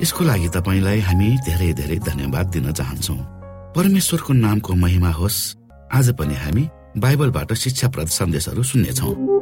यसको लागि तपाईँलाई हामी धेरै धेरै धन्यवाद दिन चाहन्छौ। परमेश्वरको नामको महिमा होस्। आज पनि हामी बाइबलबाट शिक्षाप्रद सन्देशहरू सुन्नेछौँ।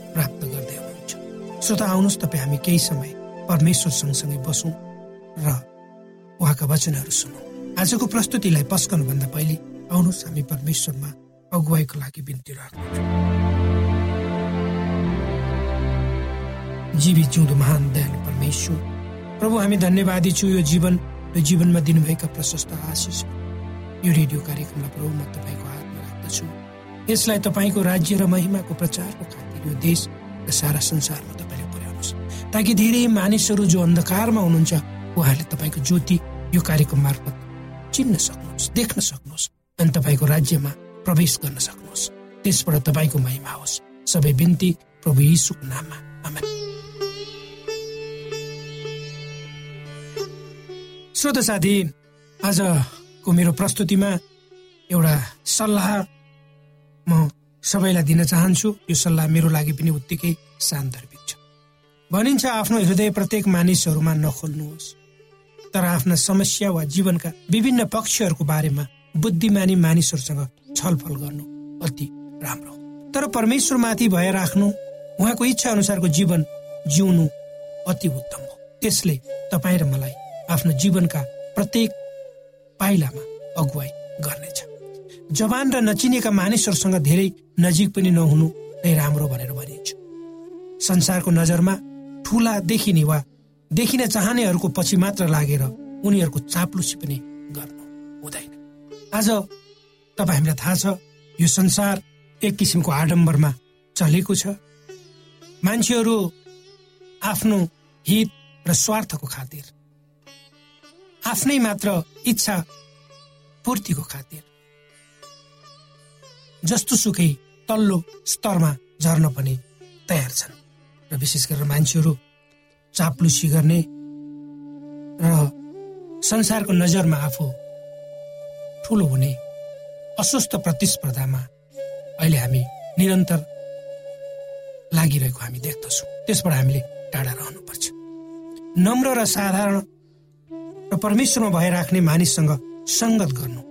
श्रोता आउनुहोस् तपाईँ हामी केही समय परमेश्वर सँगसँगै बसौँ र उहाँका वचनहरू सुनौँ। आजको प्रस्तुतिलाई पस्कनुभन्दा पहिले आउनुहोस् हामी परमेश्वरमा अगुवाईको लागि बिन्ती राख्छौँ। जीवित जिउँदो महान दयालु परमेश्वर प्रभु हामी धन्यवादी छु यो जीवन र जीवनमा दिनुभएका प्रशस्त आशिष यो रेडियो कार्यक्रमलाई प्रभु म तपाईँको हातमा राख्दछु। यसलाई तपाईँको राज्य र महिमाको प्रचारको खातिर यो देश र सारा संसारमा ताकि धेरै मानिसहरू जो अन्धकारमा हुनुहुन्छ उहाँहरूले तपाईँको ज्योति यो कार्यक्रम मार्फत चिन्न सक्नुहोस् देख्न सक्नुहोस् अनि तपाईँको राज्यमा प्रवेश गर्न सक्नुहोस्। त्यसबाट तपाईँको महिमा होस्। सबै बिन्ती प्रभु यीशुको नाममा। श्रोत साथी आजको मेरो प्रस्तुतिमा एउटा सल्लाह म सबैलाई दिन चाहन्छु। यो सल्लाह मेरो लागि पनि उत्तिकै छ भनिन्छ आफ्नो हृदय प्रत्येक मानिसहरूमा नखोल्नुहोस्। तर आफ्ना समस्या वा जीवनका विभिन्न पक्षहरूको बारेमा बुद्धिमानी मानिसहरूसँग छलफल गर्नु अति राम्रो तर परमेश्वरमाथि भएर राख्नु उहाँको इच्छा अनुसारको जीवन जिउनु अति उत्तम हो। त्यसले तपाईँ र मलाई आफ्नो जीवनका प्रत्येक पाइलामा अगुवाई गर्नेछ। जवान र नचिनेका मानिसहरूसँग धेरै नजिक पनि नहुनु नै राम्रो भनेर भनिन्छ। संसारको नजरमा ठुला देखिने वा देखिन चाहनेहरूको पछि मात्र लागेर उनीहरूको चाप्लुसी पनि गर्नु हुँदैन। आज तपाईँ हामीलाई थाहा छ यो संसार एक किसिमको आडम्बरमा चलेको छ। मान्छेहरू आफ्नो हित र स्वार्थको खातिर आफ्नै मात्र इच्छा पूर्तिको खातिर जस्तो सुकै तल्लो स्तरमा झर्न पनि तयार छन्। र विशेष गरेर मान्छेहरू चाप्लुसी गर्ने र संसारको नजरमा आफू ठुलो हुने अस्वस्थ प्रतिस्पर्धामा अहिले हामी निरन्तर लागिरहेको हामी देख्दछौँ। त्यसबाट हामीले टाढा रहनुपर्छ। नम्र र साधारण र परमेश्वरमा भइराख्ने मानिससँग सङ्गत गर्नु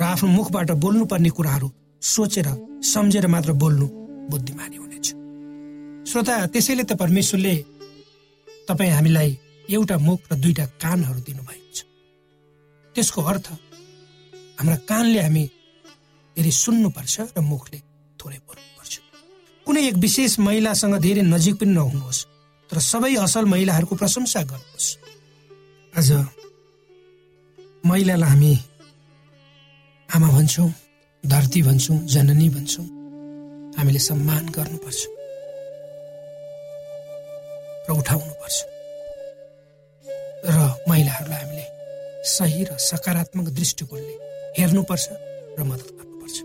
र आफ्नो मुखबाट बोल्नुपर्ने कुराहरू सोचेर सम्झेर मात्र बोल्नु बुद्धिमानी श्रोता त्यसैले त परमेश्वरले तपाईँ हामीलाई एउटा मुख र दुईटा कानहरू दिनुभएको छ। त्यसको अर्थ हाम्रा कानले हामी धेरै सुन्नुपर्छ र मुखले थोरै बोल्नुपर्छ। कुनै एक विशेष महिलासँग धेरै नजिक पनि नहुनुहोस् तर सबै असल महिलाहरूको प्रशंसा गर्नुहोस्। आज महिलालाई हामी आमा भन्छौँ धरती भन्छौँ जननी भन्छौँ। हामीले सम्मान गर्नुपर्छ। उठाउनुपर्छ। र महिलाहरूलाई हामीले सही र सकारात्मक दृष्टिकोणले हेर्नुपर्छ र मद्दत गर्नुपर्छ।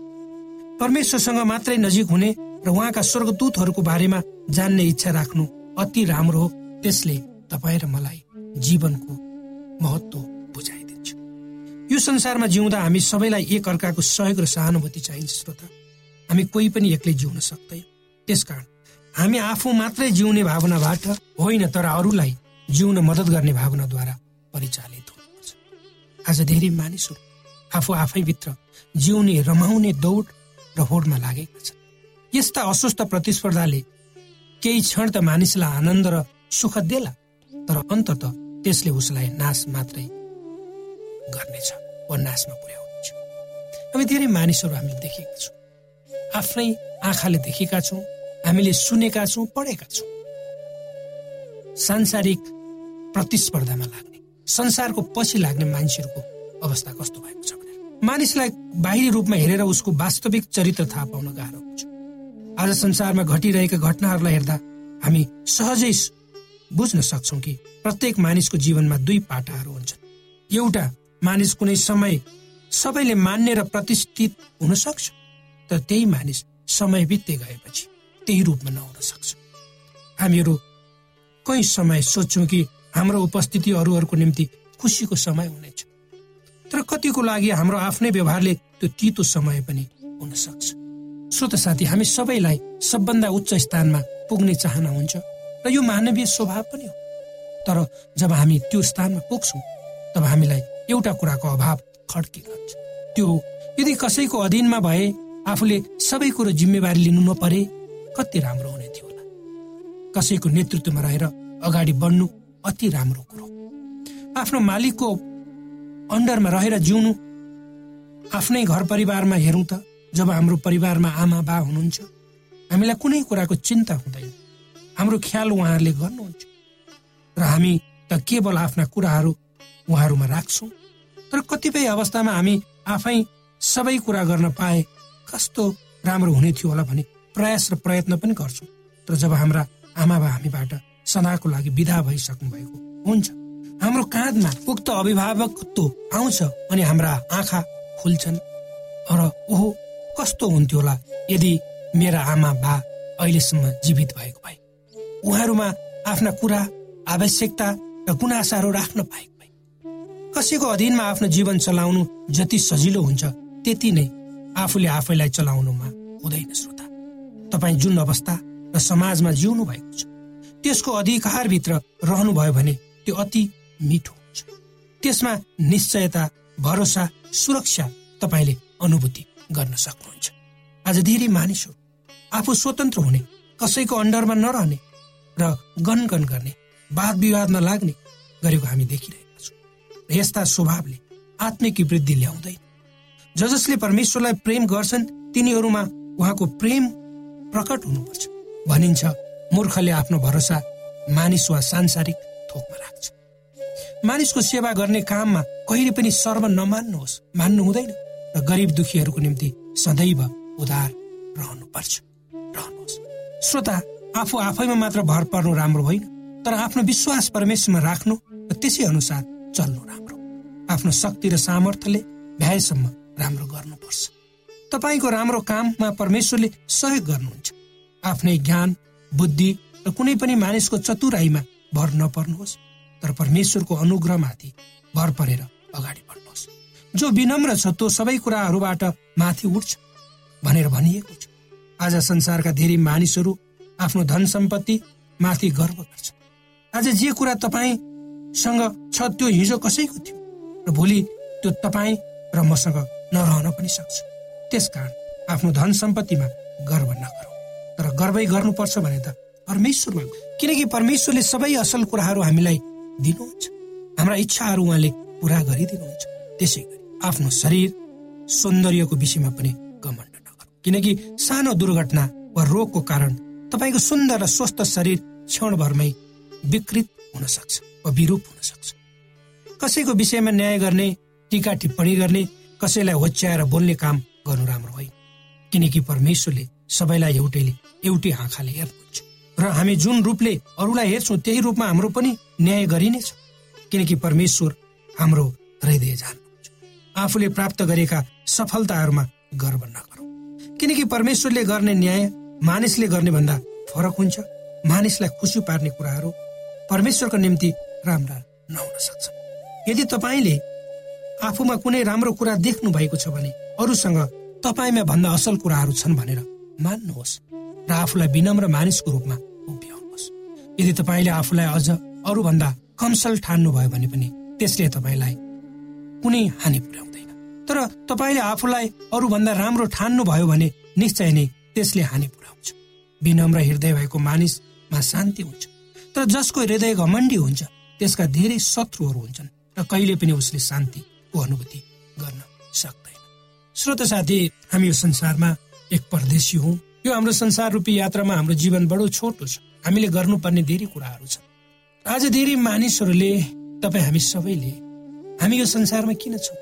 परमेश्वरसँग मात्रै नजिक हुने र उहाँका स्वर्गदूतहरूको बारेमा जान्ने इच्छा राख्नु अति राम्रो हो। त्यसले तपाईँ र मलाई जीवनको महत्व बुझाइदिन्छ। यो संसारमा जिउँदा हामी सबैलाई एक अर्काको सहयोग र सहानुभूति चाहिन्छ श्रोता। हामी कोही पनि एक्लै जिउन सक्दैन। त्यसकारण हामी आफू मात्रै जिउने भावनाबाट होइन तर अरूलाई जिउन मद्दत गर्ने भावनाद्वारा परिचालित हुनुपर्छ। आज धेरै मानिसहरू आफू आफैभित्र जिउने रमाउने दौड र होडमा लागेका छन्। यस्ता अस्वस्थ प्रतिस्पर्धाले केही क्षण त मानिसलाई आनन्द र सुख देला तर अन्तत त्यसले उसलाई नाश मात्रै गर्नेछ वा नाशमा पुर्याउनेछ। हामी धेरै मानिसहरू हामीले देखेका छौँ। आफ्नै आँखाले देखेका छौँ। हामीले सुनेका छौँ पढेका छौँ। सांसारिक प्रतिस्पर्धामा लाग्ने संसारको पछि लाग्ने मान्छेहरूको अवस्था कस्तो भएको छ भनेर। मानिसलाई बाहिरी रूपमा हेरेर उसको वास्तविक चरित्र थाहा पाउन गाह्रो हुन्छ। आज संसारमा घटिरहेका घटनाहरूलाई हेर्दा हामी सहजै बुझ्न सक्छौँ कि प्रत्येक मानिसको जीवनमा दुई पाटाहरू हुन्छन्। एउटा मानिस कुनै समय सबैले मान्ने र प्रतिष्ठित हुन सक्छ तर त्यही मानिस समय बित्दै गएपछि त्यही रूपमा नहुन सक्छ। हामीहरू कहीँ समय सोध्छौँ कि हाम्रो उपस्थिति अरूहरूको निम्ति खुसीको समय हुनेछ। तर कतिको लागि हाम्रो आफ्नै व्यवहारले त्यो तितो समय पनि हुन सक्छ। श्रोत साथी हामी सबैलाई सबभन्दा उच्च स्थानमा पुग्ने चाहना हुन्छ र यो मानवीय स्वभाव पनि हो। तर जब हामी त्यो स्थानमा पुग्छौँ तब हामीलाई एउटा कुराको अभाव खड्किरहन्छ त्यो यदि कसैको अधीनमा भए आफूले सबै कुरो जिम्मेवारी लिनु नपरे कति राम्रो हुने थियो होला। कसैको नेतृत्वमा रहेर अगाडि बढ्नु अति राम्रो कुरो। आफ्नो मालिकको अन्डरमा रहेर जिउनु आफ्नै घर परिवारमा हेरौँ त जब हाम्रो परिवारमा आमा बा हुनुहुन्छ हामीलाई कुनै कुराको चिन्ता हुँदैन। हाम्रो ख्याल उहाँहरूले गर्नुहुन्छ। र हामी त केवल आफ्ना कुराहरू उहाँहरूमा राख्छौँ। तर कतिपय अवस्थामा हामी आफै सबै कुरा गर्न पाए कस्तो राम्रो हुने थियो होला भने प्रयास र प्रयत्न पनि गर्छौँ। तर जब हाम्रा आमा बा हामीबाट सदाको लागि विदा भइसक्नु भएको हुन्छ हाम्रो काँधमा उक्त अभिभावकत्व आउँछ अनि हाम्रा आँखा खुल्छन्। र ओहो कस्तो हुन्थ्यो होला यदि मेरा आमा बा अहिलेसम्म जीवित भएको भए। उहाँहरूमा आफ्ना कुरा आवश्यकता र गुनासाहरू राख्न पाएको भए। कसैको अधीनमा आफ्नो जीवन चलाउनु जति सजिलो हुन्छ त्यति नै आफूले आफैलाई चलाउनुमा हुँदैन श्रोता। तपाईँ जुन अवस्था र समाजमा जिउनु भएको छ त्यसको अधिकारभित्र रहनुभयो भने त्यो अति मिठो हुन्छ। त्यसमा निश्चयता भरोसा सुरक्षा तपाईँले अनुभूति गर्न सक्नुहुन्छ। आज धेरै मानिसहरू आफू स्वतन्त्र हुने कसैको अन्डरमा नरहने र गनगन गर्ने वाद विवादमा लाग्ने गरेको हामी देखिरहेका छौँ। यस्ता स्वभावले आत्मिक वृद्धि ल्याउँदैन। ज जसले परमेश्वरलाई प्रेम गर्छन् तिनीहरूमा उहाँको प्रेम प्रकट हुनुपर्छ। भनिन्छ मूर्खले आफ्नो भरोसा मानिस वा सांसारिक थोकमा राख्छ। मानिसको सेवा गर्ने काममा कहिले पनि सर्व नमान्नुहोस्। मान्नु हुँदैन र गरिब दुखीहरूको निम्ति सदैव उधार रहनुपर्छ। रहनुहोस्। श्रोता आफू आफैमा मात्र भर पर्नु राम्रो होइन तर आफ्नो विश्वास परमेश्वरमा राख्नु र त्यसै अनुसार चल्नु राम्रो। आफ्नो शक्ति र सामर्थ्यले भ्याएसम्म राम्रो गर्नुपर्छ। तपाईँको राम्रो काममा परमेश्वरले सहयोग गर्नुहुन्छ। आफ्नै ज्ञान बुद्धि र कुनै पनि मानिसको चतुराईमा भर नपर्नुहोस्। तर परमेश्वरको अनुग्रहमाथि भर परेर अगाडि बढ्नुहोस्। जो विनम्र छ त्यो सबै कुराहरूबाट माथि उठ्छ भनेर भनिएको छ। आज संसारका धेरै मानिसहरू आफ्नो धन सम्पत्ति माथि गर्व गर्छ। आज जे कुरा तपाईँसँग छ त्यो हिजो कसैको थियो र भोलि त्यो तपाईँ र मसँग नरहन पनि सक्छ। त्यसकारण आफ्नो धन सम्पत्तिमा गर्व नगरौँ। तर गर्वै गर्नुपर्छ भने त परमेश्वरमा किनकि परमेश्वरले सबै असल कुराहरू हामीलाई दिनुहुन्छ। हाम्रा इच्छाहरू उहाँले पुरा गरिदिनुहुन्छ। त्यसै गरी आफ्नो शरीर सौन्दर्यको विषयमा पनि कमण्ड नगरौँ। किनकि सानो दुर्घटना वा रोगको कारण तपाईँको सुन्दर र स्वस्थ शरीर क्षणभरमै विकृत हुन सक्छ वा विरूप हुन सक्छ कसैको विषयमा न्याय गर्ने टिका टिप्पणी गर्ने कसैलाई होच्याएर बोल्ने काम गर्नु राम्रो होइन। किनकि परमेश्वरले सबैलाई एउटैले एउटै आँखाले हेर्नुहुन्छ। र हामी जुन रूपले अरूलाई हेर्छौँ त्यही रूपमा हाम्रो पनि न्याय गरिनेछ किनकि परमेश्वर हाम्रो हृदय जान्नुहुन्छ। आफूले प्राप्त गरेका सफलताहरूमा गर्व नगरौँ। किनकि परमेश्वरले गर्ने न्याय मानिसले गर्ने भन्दा फरक हुन्छ। मानिसलाई खुसी पार्ने कुराहरू परमेश्वरको निम्ति राम्रा नहुन सक्छ। यदि तपाईँले आफूमा कुनै राम्रो कुरा देख्नु भएको छ भने अरूसँग तपाईँमा भन्दा असल कुराहरू छन् भनेर मान्नुहोस् र आफूलाई विनम्र मानिसको रूपमा उभ्याउनुहोस्। यदि तपाईँले आफूलाई अझ अरूभन्दा कमसल ठान्नुभयो भने पनि त्यसले तपाईँलाई कुनै हानि पुर्याउँदैन। तर तपाईँले आफूलाई अरूभन्दा राम्रो ठान्नुभयो भने निश्चय नै त्यसले हानि पुर्याउँछ। विनम्र हृदय भएको मानिसमा शान्ति हुन्छ। तर जसको हृदय घमण्डी हुन्छ त्यसका धेरै शत्रुहरू हुन्छन् र कहिले पनि उसले शान्तिको अनुभूति श्रोत साथी हामी यो संसारमा एक परदेशी हौ। यो हाम्रो संसार रूपी यात्रामा हाम्रो जीवन बडो छोटो छ। हामीले गर्नुपर्ने धेरै कुराहरू छन्। आज धेरै मानिसहरूले तपाईँ हामी सबैले हामी यो संसारमा किन छौँ?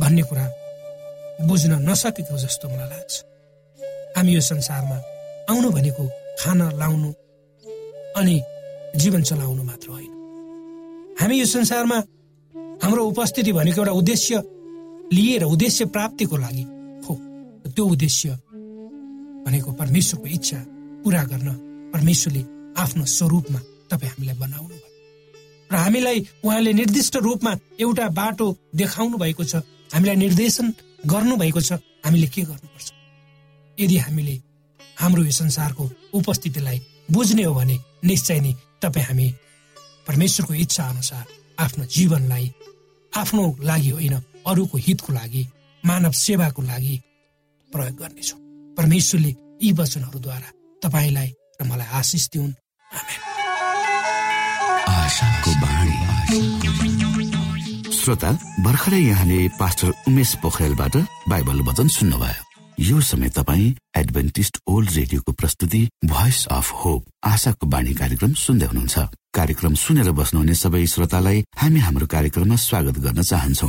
भन्ने कुरा बुझ्न नसकेको जस्तो मलाई लाग्छ। हामी यो संसारमा आउनु भनेको खाना लाउनु अनि जीवन चलाउनु मात्र होइन। हामी यो संसारमा हाम्रो उपस्थिति भनेको एउटा उद्देश्य लिएर उद्देश्य प्राप्तिको लागि हो। त्यो उद्देश्य भनेको परमेश्वरको इच्छा पुरा गर्न परमेश्वरले आफ्नो स्वरूपमा तपाईँ हामीलाई बनाउनु भयो। र हामीलाई उहाँले निर्दिष्ट रूपमा एउटा बाटो देखाउनु भएको छ हामीलाई निर्देशन गर्नुभएको छ हामीले के गर्नुपर्छ? यदि हामीले हाम्रो यो संसारको उपस्थितिलाई बुझ्ने हो भने निश्चय नै तपाईँ हामी परमेश्वरको इच्छा अनुसार आफ्नो जीवनलाई आफ्नो लागि होइन अरूको हितको लागि मानव सेवाको लागि प्रयोग गर्नेछौँ। परमेश्वरले यी वचनहरूद्वारा तपाईँलाई र मलाई आशिष दिउन्। श्रोता भर्खरै यहाँले पास्टर उमेश पोखरेलबाट बाइबल वचन सुन्नुभयो। यो समय तपाईँ एडभेन्टिस्ट ओल्ड रेडियोको प्रस्तुति भोइस अफ होप आशाको बाणी कार्यक्रम सुन्दै हुनुहुन्छ। कार्यक्रम सुनेर बस्नुहुने सबै श्रोतालाई हामी हाम्रो कार्यक्रममा स्वागत गर्न चाहन्छौ।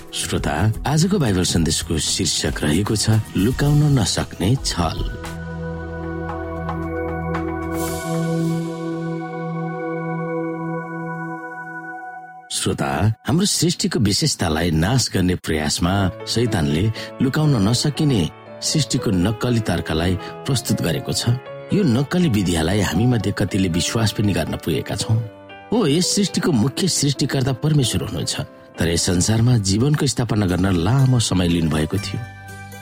श्रोता आजको बाइबल सन्देशको शीर्षक रहेको छ लुकाउन नसक्ने छल। श्रोता हाम्रो सृष्टिको विशेषतालाई नाश गर्ने प्रयासमा शैतानले लुकाउन नसकिने सृष्टिको नक्कली तर्कलाई प्रस्तुत गरेको छ। यो नक्कली विधिलाई हामी मध्ये कतिले विश्वास पनि गर्न पुगेका छौँ। हो यस सृष्टिको मुख्य सृष्टिकर्ता परमेश्वर हुनुहुन्छ। तर यस संसारमा जीवनको स्थापना गर्न लामो समय लिनुभएको थियो।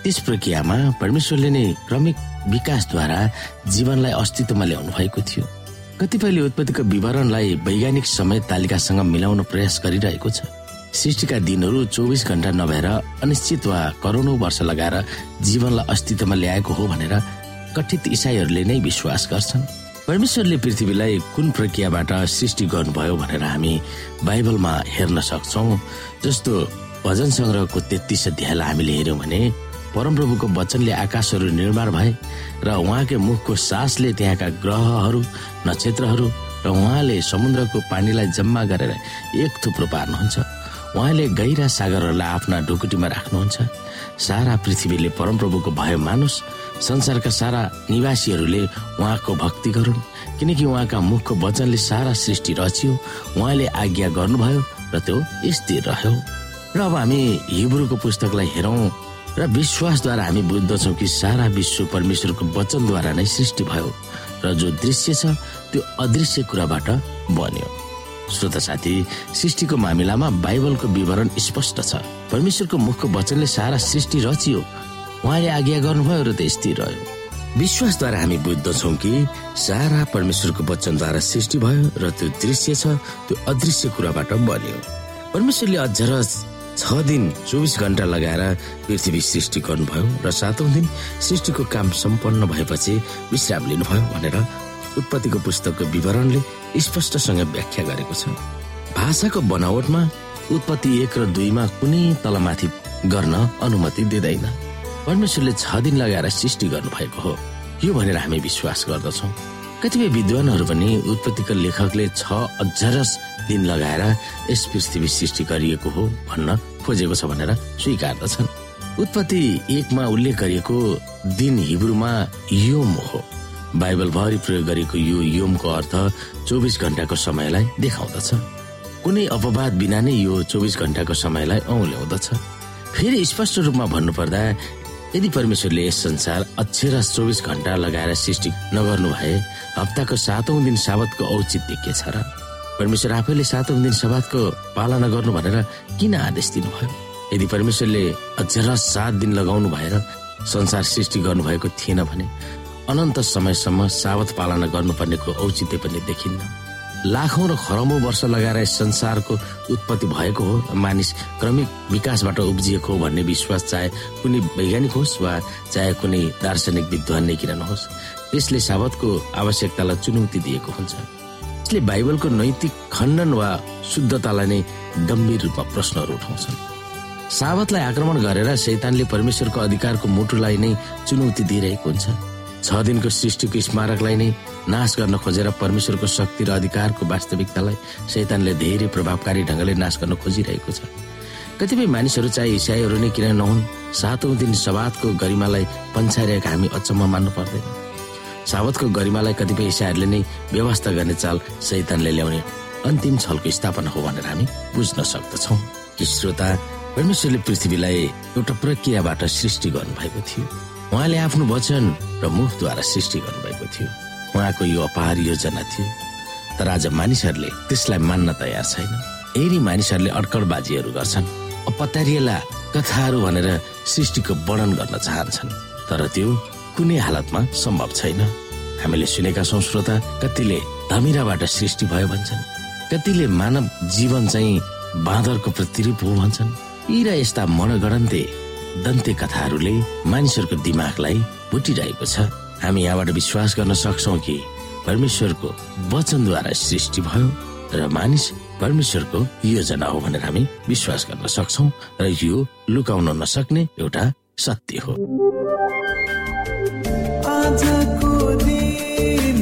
त्यस प्रक्रियामा परमेश्वरले नै क्रमिक विकासद्वारा जीवनलाई अस्तित्वमा ल्याउनु भएको थियो। कतिपयले उत्पत्तिको विवरणलाई वैज्ञानिक समय तालिकासँग मिलाउन प्रयास गरिरहेको छ। सृष्टिका दिनहरू चौबिस घण्टा नभएर अनिश्चित वा करोडौँ वर्ष लगाएर जीवनलाई अस्तित्वमा ल्याएको हो भनेर कथित इसाईहरूले नै विश्वास गर्छन्। परमेश्वरले पृथ्वीलाई कुन प्रक्रियाबाट सृष्टि गर्नुभयो भनेर हामी बाइबलमा हेर्न सक्छौँ। जस्तो भजन सङ्ग्रहको तेत्तिस अध्यायलाई हामीले हेऱ्यौँ भने परमप्रभुको वचनले आकाशहरू निर्माण भए र उहाँकै मुखको सासले त्यहाँका ग्रहहरू नक्षत्रहरू र उहाँले समुद्रको पानीलाई जम्मा गरेर एक थुप्रो पार्नुहुन्छ। उहाँले गहिरा सागरहरूलाई आफ्ना ढुकुटीमा राख्नुहुन्छ। सारा पृथ्वीले परमप्रभुको भय मानुस। संसारका सारा निवासीहरूले उहाँको भक्ति गरून् किनकि उहाँका मुखको वचनले सारा सृष्टि रच्यो उहाँले आज्ञा गर्नुभयो र त्यो स्थिर रह्यो। र अब हामी हिब्रूको पुस्तकलाई हेरौँ र विश्वासद्वारा हामी बुझ्दछौँ कि सारा विश्व परमेश्वरको वचनद्वारा नै सृष्टि भयो र जो दृश्य छ त्यो अदृश्य कुराबाट बन्यो। श्रोत साथी सृष्टिको मामिलामा बाइबलको विवरण स्पष्ट छ। परमेश्वरको मुखको वचनले सारा सृष्टि रचियो। उहाँले आज्ञा गर्नुभयो र त्यो स्थिर रह्यो। विश्वासद्वारा हामी बुझ्दछौँ कि सारा परमेश्वरको वचनद्वारा सृष्टि भयो र त्यो दृश्य छ त्यो अदृश्य कुराबाट बन्यो। परमेश्वरले अझ छ दिन चौबिस घन्टा लगाएर पृथ्वी सृष्टि गर्नुभयो र सातौं दिन सृष्टिको काम सम्पन्न भएपछि विश्राम लिनुभयो भनेर उत्पत्तिको पुस्तकको विवरणले स्पष्टसँग व्याख्या गरेको छ। भाषाको बनावटमा उत्पत्ति एक र दुईमा कुनै तलमाथि गर्न अनुमति दिँदैन। परमेश्वरले छ दिन लगाएर सृष्टि गर्नुभएको हो। यो भनेर हामी विश्वास गर्दछौँ। कतिपय विद्वानहरू पनि उत्पत्तिको लेखकले छ अझरस दिन लगाएर यस पृथ्वी सृष्टि गरिएको हो भन्न खोजेको छ भनेर स्वीकार्दछन्। उत्पत्ति एकमा उल्लेख गरिएको दिन हिब्रूमा योम हो। बाइबल भरि प्रयोग गरेको यो योमको अर्थ चौबिस घण्टाको समयलाई देखाउँदछ। कुनै अपवाद बिना नै यो चौबिस घण्टाको समयलाई औल्याउँदछ फेरि स्पष्ट रूपमा भन्नुपर्दा यदि परमेश्वरले यस संसार अक्षर चौबिस घण्टा लगाएर सृष्टि नगर्नु भए हप्ताको सातौं दिन साबतको औचित्य के छ र? परमेश्वर आफैले सातौं दिन सबातको पालना गर्नु भनेर किन आदेश दिनुभयो? यदि परमेश्वरले अझ सात दिन लगाउनु भएर संसार सृष्टि गर्नुभएको थिएन भने अनन्त समयसम्म सावत पालना गर्नुपर्नेको औचित्य पनि देखिन्न। लाखौं र खरौँ वर्ष लगाएर संसारको उत्पत्ति भएको हो मानिस क्रमिक विकासबाट उब्जिएको भन्ने विश्वास चाहे कुनै वैज्ञानिक होस् वा चाहे कुनै दार्शनिक विद्वान नै किन नहोस् त्यसले साबतको आवश्यकतालाई चुनौती दिएको हुन्छ। यसले बाइबलको नैतिक खण्डन वा शुद्धतालाई नै गम्भीर रूपमा प्रश्नहरू उठाउँछन्। साबतलाई आक्रमण गरेर शैतानले परमेश्वरको अधिकारको मुटुलाई नै चुनौती दिइरहेको हुन्छ। छ दिनको सृष्टिको स्मारकलाई नै नाश गर्न खोजेर परमेश्वरको शक्ति र अधिकारको वास्तविकतालाई शैतानले धेरै प्रभावकारी ढङ्गले नाश गर्न खोजिरहेको छ। कतिपय मानिसहरू चाहे इसाईहरू नै किन नहुन् सातौं दिन सवादको गरिमालाई पन्छाइरहेका हामी अचम्म मान्नु पर्दैन। सावतको गरिमालाई कतिपय इसाईहरूले नै व्यवस्था गर्ने चाल शैतानले ल्याउने अन्तिम छलको स्थापना हो भनेर हामी बुझ्न सक्दछौ कि श्रोता परमेश्वरले पृथ्वीलाई एउटा प्रक्रियाबाट सृष्टि गर्नुभएको थियो। उहाँले आफ्नो वचन र मुखद्वारा सृष्टि गर्नुभएको थियो। उहाँको यो अपार योजना थियो। तर आज मानिसहरूले त्यसलाई मान्न तयार छैन। यही मानिसहरूले अड्कडबाजीहरू गर्छन् अपतारिएला कथाहरू भनेर सृष्टिको वर्णन गर्न चाहन्छन्। तर त्यो कुनै हालतमा सम्भव छैन। हामीले सुनेका छौँ श्रोता कतिले धमिराबाट सृष्टि भयो भन्छन्। कतिले मानव जीवन चाहिँ बाँदरको प्रतिरूप हो भन्छन्। यी र यस्ता मनगणन्ते दन्ते कथाहरूले मानिसहरूको दिमागलाई भुटिरहेको छ। हामी यहाँबाट विश्वास गर्न सक्छौ कि परमेश्वरको वचनद्वारा सृष्टि भयो र मानिस परमेश्वरको योजना हो भनेर हामी विश्वास गर्न सक्छौ र यो लुकाउन नसक्ने एउटा सत्य हो। आजको दिन